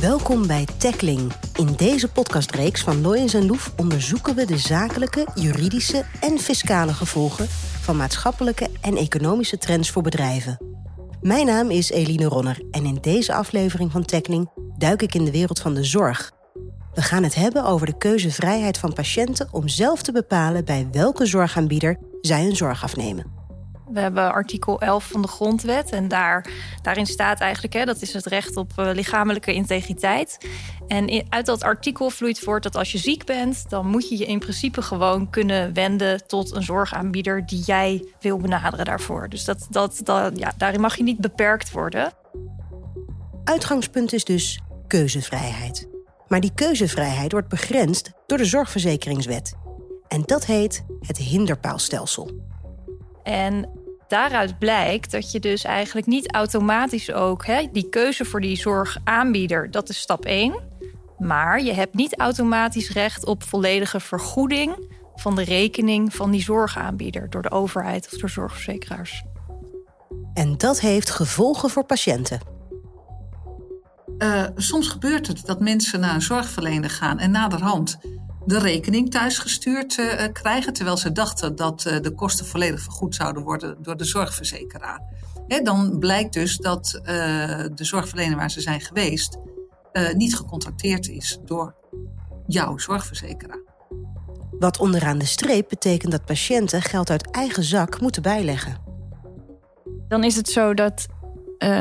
Welkom bij Tackling. In deze podcastreeks van Loyens en Loef onderzoeken we de zakelijke, juridische en fiscale gevolgen van maatschappelijke en economische trends voor bedrijven. Mijn naam is Eline Ronner en in deze aflevering van Tackling duik ik in de wereld van de zorg. We gaan het hebben over de keuzevrijheid van patiënten om zelf te bepalen bij welke zorgaanbieder zij hun zorg afnemen. We hebben artikel 11 van de grondwet. En daar, daarin staat eigenlijk, hè, dat is het recht op uh, lichamelijke integriteit. En uit dat artikel vloeit voort dat als je ziek bent, dan moet je je in principe gewoon kunnen wenden tot een zorgaanbieder die jij wil benaderen daarvoor. Dus dat, dat, dat, ja, daarin mag je niet beperkt worden. Uitgangspunt is dus keuzevrijheid. Maar die keuzevrijheid wordt begrensd door de zorgverzekeringswet. En dat heet het hinderpaalstelsel. En daaruit blijkt dat je dus eigenlijk niet automatisch ook hè, die keuze voor die zorgaanbieder, dat is stap 1. Maar je hebt niet automatisch recht op volledige vergoeding van de rekening van die zorgaanbieder door de overheid of door zorgverzekeraars. En dat heeft gevolgen voor patiënten. Uh, soms gebeurt het dat mensen naar een zorgverlener gaan en naderhand de rekening thuisgestuurd uh, krijgen, terwijl ze dachten dat uh, de kosten volledig vergoed zouden worden door de zorgverzekeraar. Hè, dan blijkt dus dat uh, de zorgverlener waar ze zijn geweest niet gecontracteerd is door jouw zorgverzekeraar. Wat onderaan de streep betekent dat patiënten geld uit eigen zak moeten bijleggen. Dan is het zo dat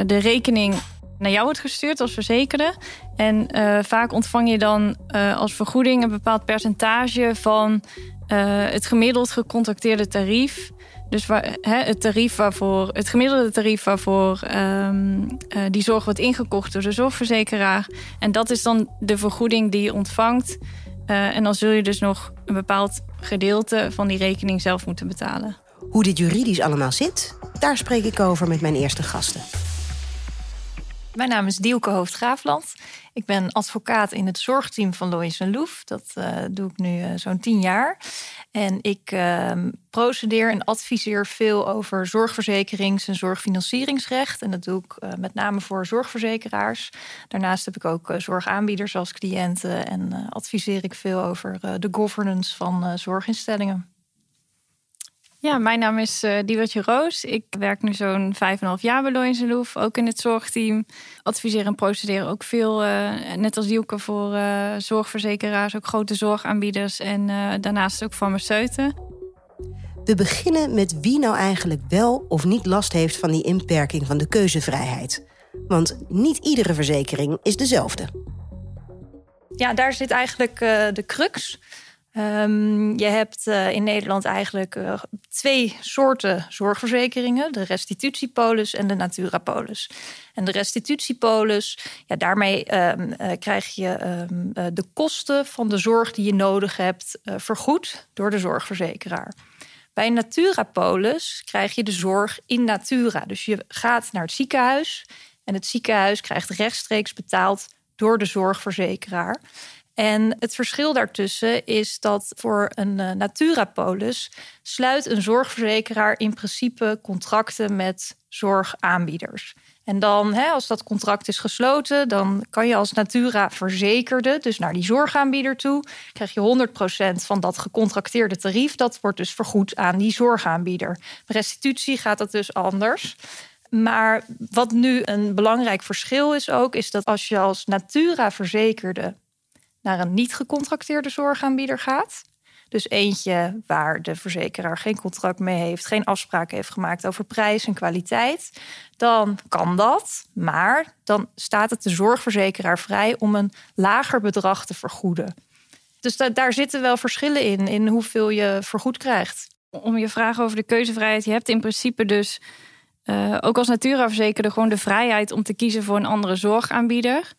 de rekening naar jou wordt gestuurd als verzekerde. En uh, vaak ontvang je dan uh, als vergoeding een bepaald percentage van uh, het gemiddeld gecontracteerde tarief. Dus hè, het, tarief waarvoor, het gemiddelde tarief waarvoor um, die zorg wordt ingekocht door de zorgverzekeraar. En dat is dan de vergoeding die je ontvangt. en dan zul je dus nog een bepaald gedeelte van die rekening zelf moeten betalen. Hoe dit juridisch allemaal zit, daar spreek ik over met mijn eerste gasten. Mijn naam is Dielke Hoofd-Graafland. Ik ben advocaat in het zorgteam van Lois Loef. Dat uh, doe ik nu uh, zo'n tien jaar. En ik uh, procedeer en adviseer veel over zorgverzekerings- en zorgfinancieringsrecht. En dat doe ik uh, met name voor zorgverzekeraars. Daarnaast heb ik ook zorgaanbieders als cliënten. En adviseer ik veel over de governance van zorginstellingen. Ja, mijn naam is uh, Diewertje Roos. Ik werk nu zo'n vijf en half jaar bij Loyens Loef, ook in het zorgteam. Adviseer en procederen ook veel, uh, net als Dielke, voor uh, zorgverzekeraars, ook grote zorgaanbieders en daarnaast ook farmaceuten. We beginnen met wie nou eigenlijk wel of niet last heeft van die inperking van de keuzevrijheid. Want niet iedere verzekering is dezelfde. Ja, daar zit eigenlijk de crux. Um, je hebt uh, in Nederland eigenlijk uh, twee soorten zorgverzekeringen: de restitutiepolis en de naturapolis. En de restitutiepolis, ja, daarmee um, uh, krijg je um, de kosten van de zorg die je nodig hebt vergoed door de zorgverzekeraar. Bij naturapolis krijg je de zorg in natura. Dus je gaat naar het ziekenhuis en het ziekenhuis krijgt rechtstreeks betaald door de zorgverzekeraar. En het verschil daartussen is dat voor een uh, Naturapolis sluit een zorgverzekeraar in principe contracten met zorgaanbieders. En dan, hè, als dat contract is gesloten, dan kan je als Natura verzekerde, dus naar die zorgaanbieder toe, krijg je 100% van dat gecontracteerde tarief. Dat wordt dus vergoed aan die zorgaanbieder. restitutie gaat dat dus anders. Maar wat nu een belangrijk verschil is ook, is dat als je als Natura verzekerde naar een niet gecontracteerde zorgaanbieder gaat. Dus eentje waar de verzekeraar geen contract mee heeft, geen afspraken heeft gemaakt over prijs en kwaliteit, dan kan dat. Maar dan staat het de zorgverzekeraar vrij om een lager bedrag te vergoeden. Dus daar zitten wel verschillen in, in hoeveel je vergoed krijgt. Om je vraag over de keuzevrijheid, je hebt in principe dus uh, ook als Natura-verzekerde gewoon de vrijheid om te kiezen voor een andere zorgaanbieder.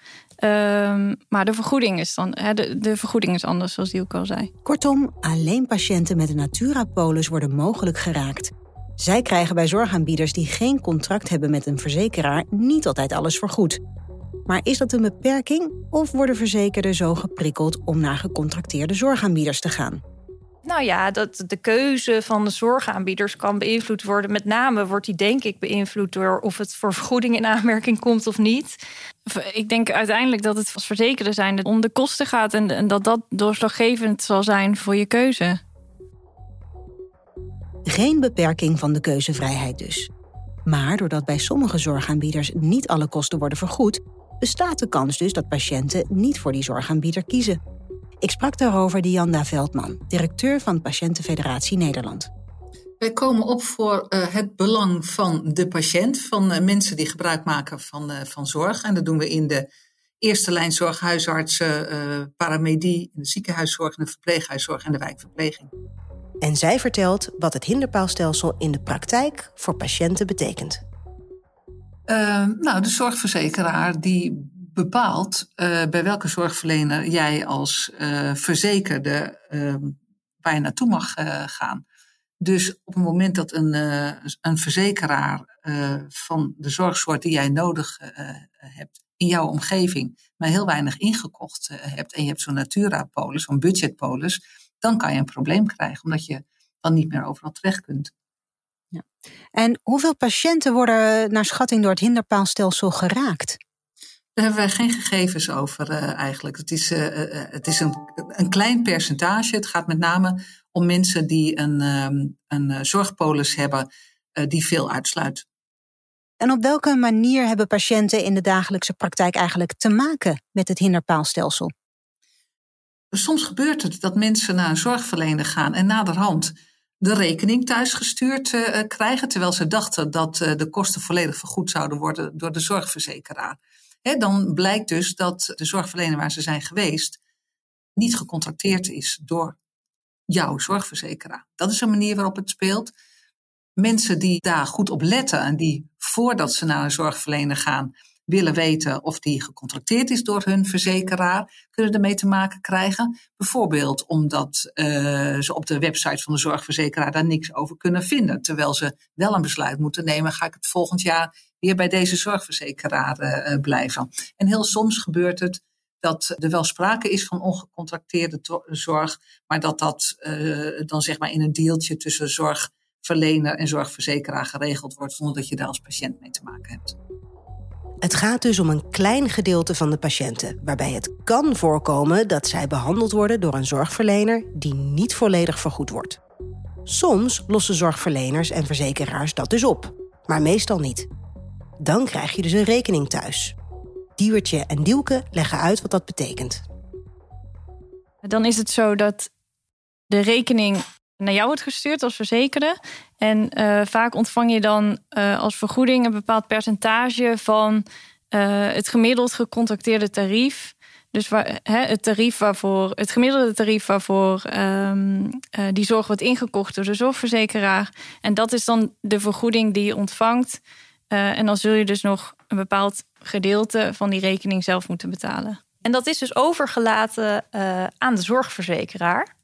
Um, maar de vergoeding is dan he, de, de, vergoeding is anders, zoals die ook al zei. Kortom, alleen patiënten met een Natura-polis worden mogelijk geraakt. Zij krijgen bij zorgaanbieders die geen contract hebben met een verzekeraar niet altijd alles vergoed. Maar is dat een beperking of worden verzekerden zo geprikkeld om naar gecontracteerde zorgaanbieders te gaan? Nou ja, dat de keuze van de zorgaanbieders kan beïnvloed worden. Met name wordt die denk ik beïnvloed door of het voor vergoeding in aanmerking komt of niet. Ik denk uiteindelijk dat het als verzekeren zijn om de kosten gaat en, dat dat doorslaggevend zal zijn voor je keuze. Geen beperking van de keuzevrijheid dus. Maar doordat bij sommige zorgaanbieders niet alle kosten worden vergoed, bestaat de kans dus dat patiënten niet voor die zorgaanbieder kiezen. Ik sprak daarover Dianda Veldman, directeur van Patiëntenfederatie Nederland. Wij komen op voor uh, het belang van de patiënt, van uh, mensen die gebruik maken van, uh, van zorg. En dat doen we in de eerste lijn zorg, huisartsen, paramedie, in de ziekenhuiszorg, in de verpleeghuiszorg en de wijkverpleging. En zij vertelt wat het hinderpaalstelsel in de praktijk voor patiënten betekent. nou, de zorgverzekeraar die bepaalt bij welke zorgverlener jij als verzekerde waar je naartoe mag gaan. Dus op het moment dat een, uh, een verzekeraar uh, van de zorgsoort die jij nodig uh, hebt in jouw omgeving, maar heel weinig ingekocht hebt en je hebt zo'n Natura-polis, zo'n budgetpolis, dan kan je een probleem krijgen, omdat je dan niet meer overal terecht kunt. Ja. En hoeveel patiënten worden naar schatting door het hinderpaalstelsel geraakt? Daar hebben wij geen gegevens over eigenlijk. Het is, het is een, een klein percentage. Het gaat met name om mensen die een, ehm, een eh, zorgpolis hebben eh, die veel uitsluit. En op welke manier hebben patiënten in de dagelijkse praktijk eigenlijk te maken met het hinderpaalstelsel? Soms gebeurt het dat mensen naar een zorgverlener gaan en naderhand de rekening thuisgestuurd uh, krijgen, terwijl ze dachten dat uh, de kosten volledig vergoed zouden worden door de zorgverzekeraar. He, dan blijkt dus dat de zorgverlener waar ze zijn geweest niet gecontracteerd is door jouw zorgverzekeraar. Dat is een manier waarop het speelt. Mensen die daar goed op letten en die voordat ze naar een zorgverlener gaan willen weten of die gecontracteerd is door hun verzekeraar, kunnen ermee te maken krijgen. Bijvoorbeeld omdat uh, ze op de website van de zorgverzekeraar daar niks over kunnen vinden. Terwijl ze wel een besluit moeten nemen, ga ik het volgend jaar weer bij deze zorgverzekeraar uh, blijven. En heel soms gebeurt het dat er wel sprake is van ongecontracteerde zorg, maar dat dat uh, dan zeg maar in een deeltje tussen zorgverlener en zorgverzekeraar geregeld wordt, zonder dat je daar als patiënt mee te maken hebt. Het gaat dus om een klein gedeelte van de patiënten, waarbij het kan voorkomen dat zij behandeld worden door een zorgverlener die niet volledig vergoed wordt. Soms lossen zorgverleners en verzekeraars dat dus op, maar meestal niet. Dan krijg je dus een rekening thuis, Diewertje en Dielke leggen uit wat dat betekent. Dan is het zo dat de rekening naar jou wordt gestuurd als verzekerde. En uh, vaak ontvang je dan uh, als vergoeding een bepaald percentage van uh, het gemiddeld gecontracteerde tarief. Dus waar, hè, het tarief waarvoor, het gemiddelde tarief waarvoor um, die zorg wordt ingekocht door de zorgverzekeraar. En dat is dan de vergoeding die je ontvangt. en dan zul je dus nog een bepaald gedeelte van die rekening zelf moeten betalen. En dat is dus overgelaten uh, aan de zorgverzekeraar.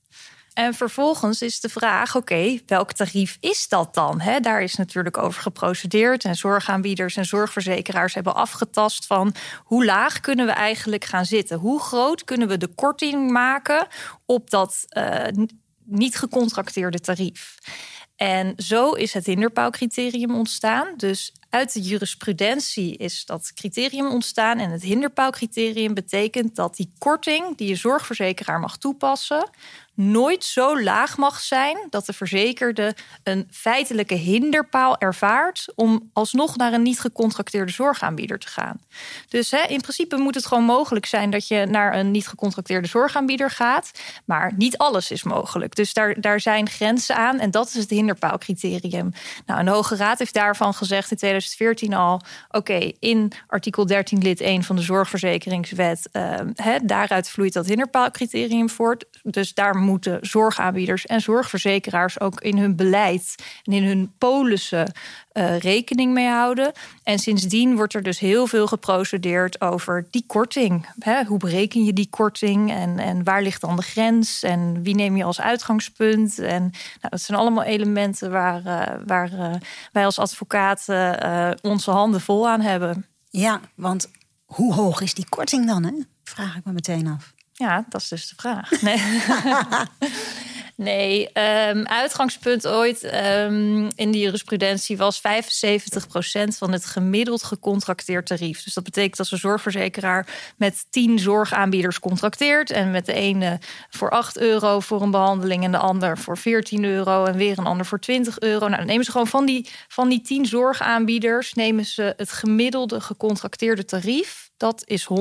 En vervolgens is de vraag: oké, welk tarief is dat dan? He, daar is natuurlijk over geprocedeerd. En zorgaanbieders en zorgverzekeraars hebben afgetast van hoe laag kunnen we eigenlijk gaan zitten? Hoe groot kunnen we de korting maken op dat uh, niet gecontracteerde tarief? En zo is het hinderpaalcriterium ontstaan. Dus uit de jurisprudentie is dat criterium ontstaan. En het hinderpaalcriterium betekent dat die korting die je zorgverzekeraar mag toepassen, nooit zo laag mag zijn dat de verzekerde een feitelijke hinderpaal ervaart om alsnog naar een niet gecontracteerde zorgaanbieder te gaan. Dus hè, in principe moet het gewoon mogelijk zijn dat je naar een niet gecontracteerde zorgaanbieder gaat, maar niet alles is mogelijk. Dus daar, daar zijn grenzen aan en dat is het hinderpaalcriterium. Nou, een Hoge Raad heeft daarvan gezegd in 2014 al: oké, in artikel 13 lid 1 van de zorgverzekeringswet, uh, hè, daaruit vloeit dat hinderpaalcriterium voort. Dus daar moeten zorgaanbieders en zorgverzekeraars ook in hun beleid en in hun polissen uh, rekening mee houden. En sindsdien wordt er dus heel veel geprocedeerd over die korting. Hè? Hoe bereken je die korting en, en waar ligt dan de grens en wie neem je als uitgangspunt? En nou, dat zijn allemaal elementen waar, uh, waar uh, wij als advocaten onze handen vol aan hebben. Ja, want hoe hoog is die korting dan? Hè? Vraag ik me meteen af. Ja, dat is dus de vraag. Nee. Nee, um, uitgangspunt ooit um, in de jurisprudentie was 75% van het gemiddeld gecontracteerd tarief. Dus dat betekent dat een zorgverzekeraar met 10 zorgaanbieders contracteert. En met de ene voor 8 euro voor een behandeling en de ander voor 14 euro en weer een ander voor 20 euro. Nou, dan nemen ze gewoon van die, van die 10 zorgaanbieders, nemen ze het gemiddelde gecontracteerde tarief. Dat is 100%.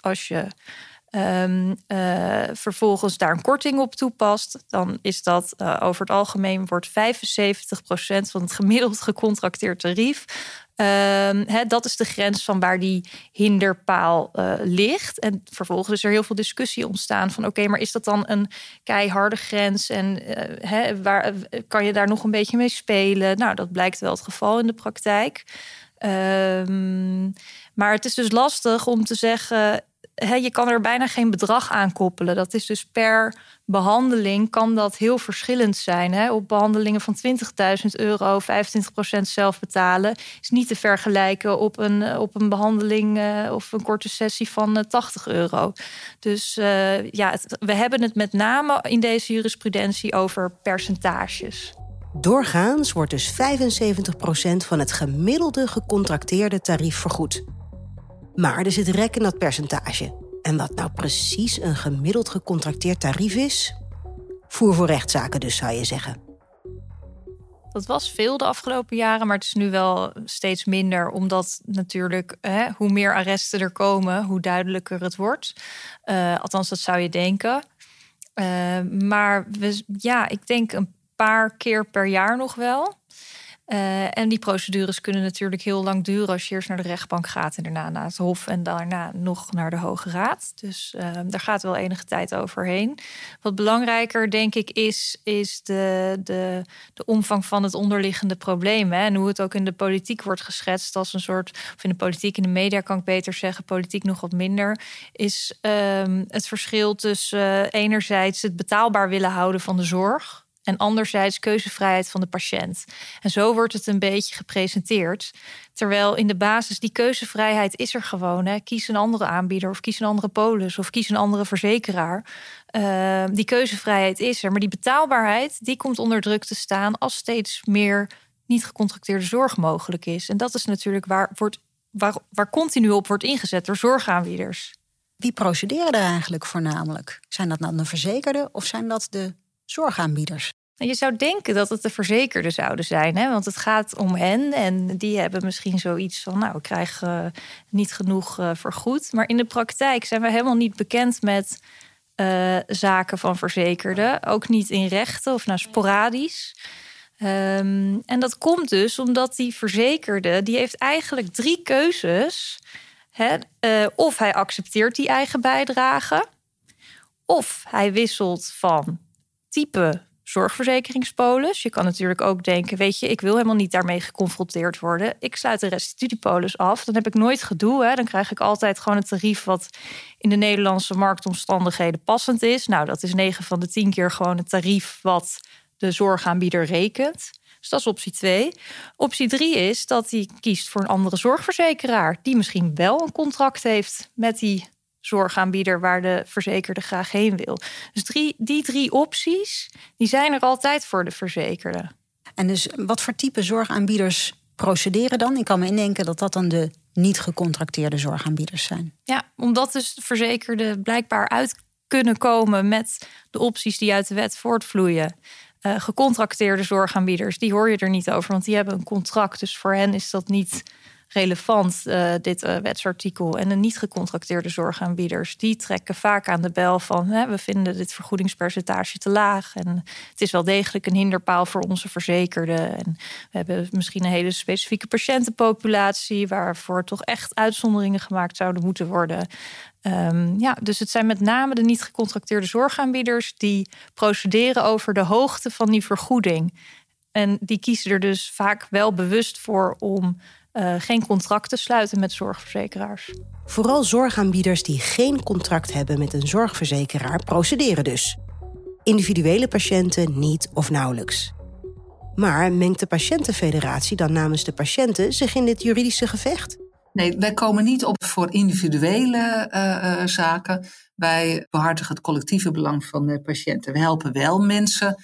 Als je um, vervolgens daar een korting op toepast, dan is dat uh, over het algemeen wordt 75% van het gemiddeld gecontracteerd tarief. Um, dat is de grens van waar die hinderpaal uh, ligt. En vervolgens is er heel veel discussie ontstaan van oké, maar is dat dan een keiharde grens en waar, kan je daar nog een beetje mee spelen? Nou, dat blijkt wel het geval in de praktijk. Um, maar het is dus lastig om te zeggen je kan er bijna geen bedrag aan koppelen. Dat is dus per behandeling kan dat heel verschillend zijn. Op behandelingen van 20.000 euro, 25% zelf betalen, is niet te vergelijken op een, op een behandeling uh, of een korte sessie van uh, 80 euro. Dus ja, we hebben het met name in deze jurisprudentie over percentages. Doorgaans wordt dus 75% van het gemiddelde gecontracteerde tarief vergoed. Maar er zit rek in dat percentage. En wat nou precies een gemiddeld gecontracteerd tarief is? Voer voor rechtszaken dus, zou je zeggen. Dat was veel de afgelopen jaren, maar het is nu wel steeds minder. Omdat natuurlijk hè, hoe meer arresten er komen, hoe duidelijker het wordt. Uh, althans, dat zou je denken. Uh, maar we, ja, ik denk een paar keer per jaar nog wel. Uh, en die procedures kunnen natuurlijk heel lang duren als je eerst naar de rechtbank gaat en daarna naar het Hof en daarna nog naar de Hoge Raad. Dus uh, daar gaat wel enige tijd overheen. Wat belangrijker, denk ik, is, is de, de, de omvang van het onderliggende probleem. Hè? En hoe het ook in de politiek wordt geschetst als een soort, of in de politiek, in de media kan ik beter zeggen, politiek nog wat minder, is um, het verschil tussen uh, enerzijds het betaalbaar willen houden van de zorg en anderzijds keuzevrijheid van de patiënt. En zo wordt het een beetje gepresenteerd. Terwijl in de basis die keuzevrijheid is er gewoon. Hè. Kies een andere aanbieder of kies een andere polis of kies een andere verzekeraar. Uh, die keuzevrijheid is er. Maar die betaalbaarheid die komt onder druk te staan als steeds meer niet gecontracteerde zorg mogelijk is. En dat is natuurlijk waar, wordt, waar, waar continu op wordt ingezet door zorgaanbieders. Wie procederen er eigenlijk voornamelijk? Zijn dat nou de verzekerden of zijn dat de zorgaanbieders? Je zou denken dat het de verzekerden zouden zijn, hè? want het gaat om hen en die hebben misschien zoiets van, nou, ik krijg uh, niet genoeg uh, vergoed. Maar in de praktijk zijn we helemaal niet bekend met uh, zaken van verzekerden, ook niet in rechten of nou sporadisch. Um, en dat komt dus omdat die verzekerde, die heeft eigenlijk drie keuzes. Hè? of hij accepteert die eigen bijdrage, of hij wisselt van type zorgverzekeringspolis. Je kan natuurlijk ook denken, weet je, ik wil helemaal niet daarmee geconfronteerd worden. Ik sluit de restitutiepolis af. Dan heb ik nooit gedoe. Hè. Dan krijg ik altijd gewoon een tarief wat in de Nederlandse marktomstandigheden passend is. Nou, dat is 9 van de 10 keer gewoon het tarief wat de zorgaanbieder rekent. Dus dat is optie 2. Optie 3 is dat hij kiest voor een andere zorgverzekeraar, die misschien wel een contract heeft met die zorgaanbieder waar de verzekerde graag heen wil. Dus drie, die drie opties, die zijn er altijd voor de verzekerde. En dus wat voor type zorgaanbieders procederen dan? Ik kan me indenken dat dat dan de niet gecontracteerde zorgaanbieders zijn. Ja, omdat dus verzekerden blijkbaar uit kunnen komen met de opties die uit de wet voortvloeien. Uh, gecontracteerde zorgaanbieders, die hoor je er niet over, want die hebben een contract. Dus voor hen is dat niet relevant, uh, dit uh, wetsartikel. En de niet gecontracteerde zorgaanbieders, die trekken vaak aan de bel van hè, we vinden dit vergoedingspercentage te laag. En het is wel degelijk een hinderpaal voor onze verzekerden. En we hebben misschien een hele specifieke patiëntenpopulatie waarvoor toch echt uitzonderingen gemaakt zouden moeten worden. Um, ja, dus het zijn met name de niet gecontracteerde zorgaanbieders die procederen over de hoogte van die vergoeding. En die kiezen er dus vaak wel bewust voor om uh, geen contracten sluiten met zorgverzekeraars. Vooral zorgaanbieders die geen contract hebben met een zorgverzekeraar procederen dus. Individuele patiënten niet of nauwelijks. Maar mengt de patiëntenfederatie dan namens de patiënten zich in dit juridische gevecht? Nee, wij komen niet op voor individuele uh, uh, zaken. Wij behartigen het collectieve belang van de patiënten. We helpen wel mensen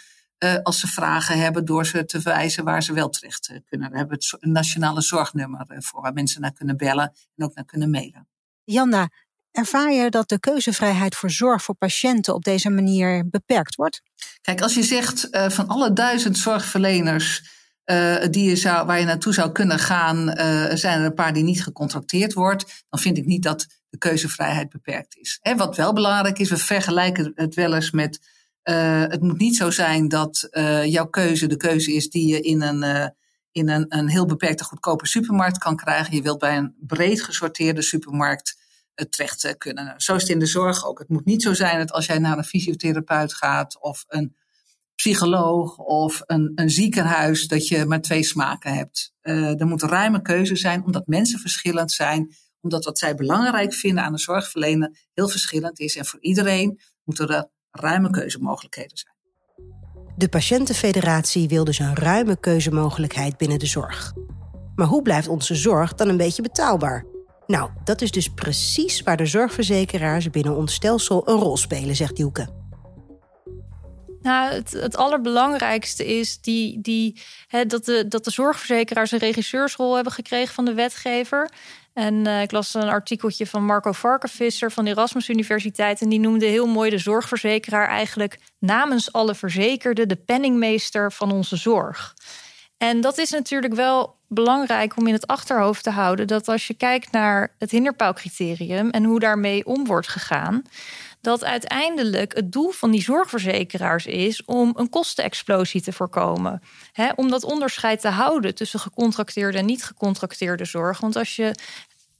uh, als ze vragen hebben door ze te wijzen waar ze wel terecht kunnen. We hebben het nationale zorgnummer voor waar mensen naar kunnen bellen en ook naar kunnen mailen. Janda, ervaar je dat de keuzevrijheid voor zorg voor patiënten op deze manier beperkt wordt? Kijk, als je zegt van alle duizend zorgverleners uh, die je zou, waar je naartoe zou kunnen gaan, uh, zijn er een paar die niet gecontracteerd wordt, dan vind ik niet dat de keuzevrijheid beperkt is. Hè, wat wel belangrijk is, we vergelijken het wel eens met. Uh, het moet niet zo zijn dat jouw keuze de keuze is die je in een, in een, een heel beperkte goedkope supermarkt kan krijgen. Je wilt bij een breed gesorteerde supermarkt terecht kunnen. Nou, zo is het in de zorg ook. Het moet niet zo zijn dat als jij naar een fysiotherapeut gaat of een psycholoog of een, een ziekenhuis dat je maar twee smaken hebt. Er moet ruime keuze zijn, omdat mensen verschillend zijn, omdat wat zij belangrijk vinden aan de zorgverlener heel verschillend is. En voor iedereen moeten er ruime keuzemogelijkheden zijn. De Patiëntenfederatie wil dus een ruime keuzemogelijkheid binnen de zorg. Maar hoe blijft onze zorg dan een beetje betaalbaar? Nou, dat is dus precies waar de zorgverzekeraars binnen ons stelsel een rol spelen, zegt Dielke. Nou, het, het allerbelangrijkste is die, die, hè, dat, de, dat de zorgverzekeraars een regisseursrol hebben gekregen van de wetgever. En uh, ik las een artikeltje van Marco Varkenvisser van de Erasmus Universiteit. En die noemde heel mooi de zorgverzekeraar eigenlijk namens alle verzekerden de penningmeester van onze zorg. En dat is natuurlijk wel belangrijk om in het achterhoofd te houden dat als je kijkt naar het hinderpaalcriterium en hoe daarmee om wordt gegaan, dat uiteindelijk het doel van die zorgverzekeraars is om een kostenexplosie te voorkomen. om dat onderscheid te houden tussen gecontracteerde en niet gecontracteerde zorg. Want als je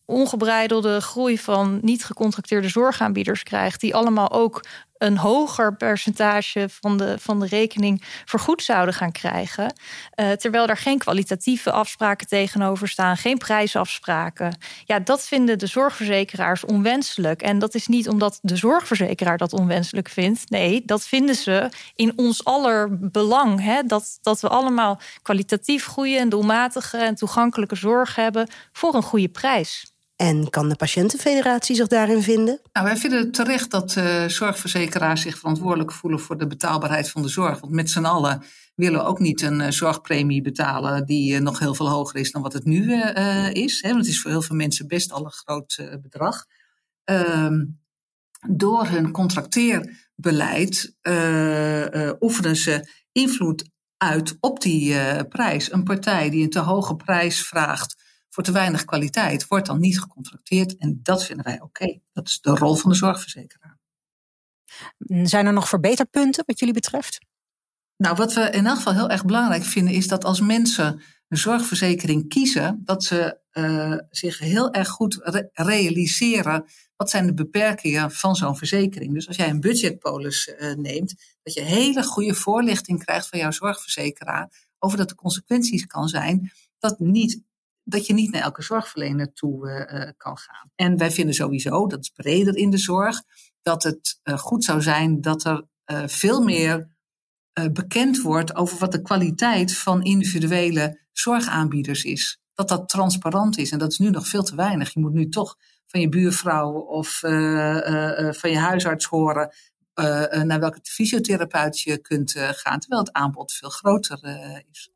ongebreidelde groei van niet gecontracteerde zorgaanbieders krijgt, die allemaal ook een hoger percentage van de, van de rekening vergoed zouden gaan krijgen. Uh, terwijl er geen kwalitatieve afspraken tegenover staan, geen prijsafspraken. Ja, dat vinden de zorgverzekeraars onwenselijk. En dat is niet omdat de zorgverzekeraar dat onwenselijk vindt. Nee, dat vinden ze in ons aller belang. Hè? Dat, dat we allemaal kwalitatief goede en doelmatige en toegankelijke zorg hebben voor een goede prijs. En kan de patiëntenfederatie zich daarin vinden? Nou, wij vinden het terecht dat uh, zorgverzekeraars zich verantwoordelijk voelen voor de betaalbaarheid van de zorg. Want met z'n allen willen we ook niet een uh, zorgpremie betalen die uh, nog heel veel hoger is dan wat het nu is. Hè? Want het is voor heel veel mensen best al een groot bedrag. Ehm, door hun contracteerbeleid oefenen ze invloed uit op die prijs. Een partij die een te hoge prijs vraagt voor te weinig kwaliteit wordt dan niet gecontracteerd. En dat vinden wij oké. Dat is de rol van de zorgverzekeraar. Zijn er nog verbeterpunten wat jullie betreft? Nou, wat we in elk geval heel erg belangrijk vinden, is dat als mensen een zorgverzekering kiezen, dat ze uh, zich heel erg goed realiseren wat zijn de beperkingen van zo'n verzekering. Dus als jij een budgetpolis uh, neemt, dat je hele goede voorlichting krijgt van jouw zorgverzekeraar over dat de consequenties kan zijn dat niet dat je niet naar elke zorgverlener toe uh, kan gaan. En wij vinden sowieso, dat is breder in de zorg, dat het uh, goed zou zijn dat er veel meer bekend wordt over wat de kwaliteit van individuele zorgaanbieders is. Dat dat transparant is. En dat is nu nog veel te weinig. Je moet nu toch van je buurvrouw of van je huisarts horen naar welke fysiotherapeut je kunt gaan, terwijl het aanbod veel groter is.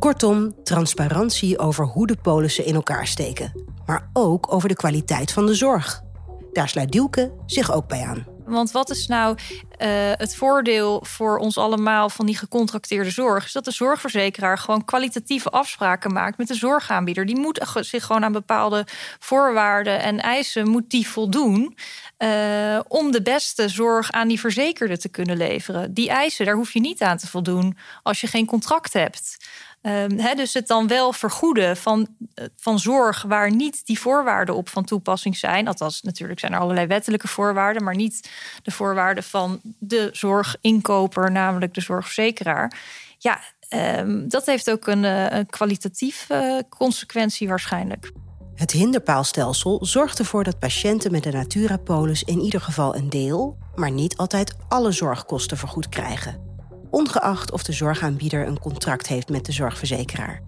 Kortom, transparantie over hoe de polissen in elkaar steken. Maar ook over de kwaliteit van de zorg. Daar sluit Dielke zich ook bij aan. Want wat is nou uh, het voordeel voor ons allemaal van die gecontracteerde zorg? Is dat de zorgverzekeraar gewoon kwalitatieve afspraken maakt met de zorgaanbieder. Die moet zich gewoon aan bepaalde voorwaarden en eisen moet die voldoen. Uh, om de beste zorg aan die verzekerde te kunnen leveren. Die eisen, daar hoef je niet aan te voldoen als je geen contract hebt. Um, dus het dan wel vergoeden van, eh, van zorg waar niet die voorwaarden op van toepassing zijn. Althans, natuurlijk zijn er allerlei wettelijke voorwaarden, maar niet de voorwaarden van de zorginkoper, namelijk de zorgverzekeraar. Ja, um, dat heeft ook een, eh, een kwalitatieve consequentie waarschijnlijk. Het hinderpaalstelsel zorgt ervoor dat patiënten met de Naturapolis in ieder geval een deel, maar niet altijd alle zorgkosten vergoed krijgen ongeacht of de zorgaanbieder een contract heeft met de zorgverzekeraar.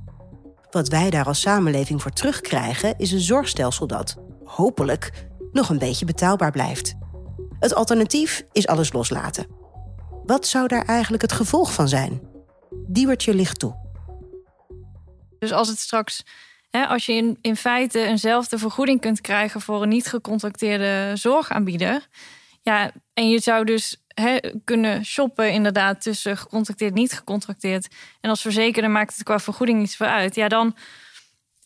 Wat wij daar als samenleving voor terugkrijgen is een zorgstelsel dat, hopelijk, nog een beetje betaalbaar blijft. Het alternatief is alles loslaten. Wat zou daar eigenlijk het gevolg van zijn? Diewertje ligt toe. Dus als het straks, hè, als je in, in feite eenzelfde vergoeding kunt krijgen voor een niet gecontracteerde zorgaanbieder, ja, en je zou dus kunnen shoppen inderdaad tussen gecontracteerd, niet gecontracteerd, en als verzekerde maakt het qua vergoeding iets voor uit, ja, dan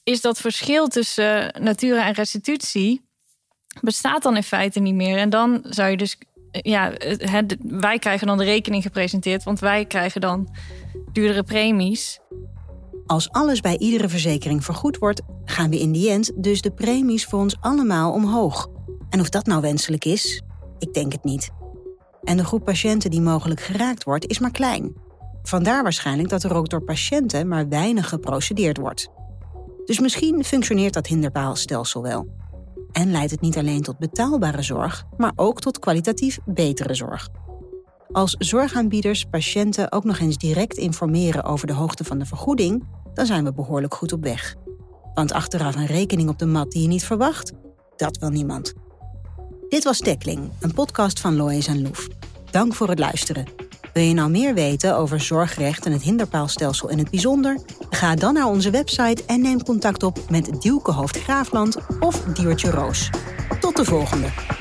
is dat verschil tussen natura en restitutie bestaat dan in feite niet meer. En dan zou je dus, ja, het, wij krijgen dan de rekening gepresenteerd, want wij krijgen dan duurdere premies. Als alles bij iedere verzekering vergoed wordt, gaan we in die end dus de premies voor ons allemaal omhoog. En of dat nou wenselijk is, ik denk het niet. En de groep patiënten die mogelijk geraakt wordt, is maar klein. Vandaar waarschijnlijk dat er ook door patiënten maar weinig geprocedeerd wordt. Dus misschien functioneert dat hinderpaalstelsel wel. En leidt het niet alleen tot betaalbare zorg, maar ook tot kwalitatief betere zorg. Als zorgaanbieders patiënten ook nog eens direct informeren over de hoogte van de vergoeding, dan zijn we behoorlijk goed op weg. Want achteraf een rekening op de mat die je niet verwacht, dat wil niemand. Dit was Tackling, een podcast van Lois en Loef. Dank voor het luisteren. Wil je nou meer weten over zorgrecht en het hinderpaalstelsel in het bijzonder? Ga dan naar onze website en neem contact op met Dielke Hoofd Graafland of Diertje Roos. Tot de volgende!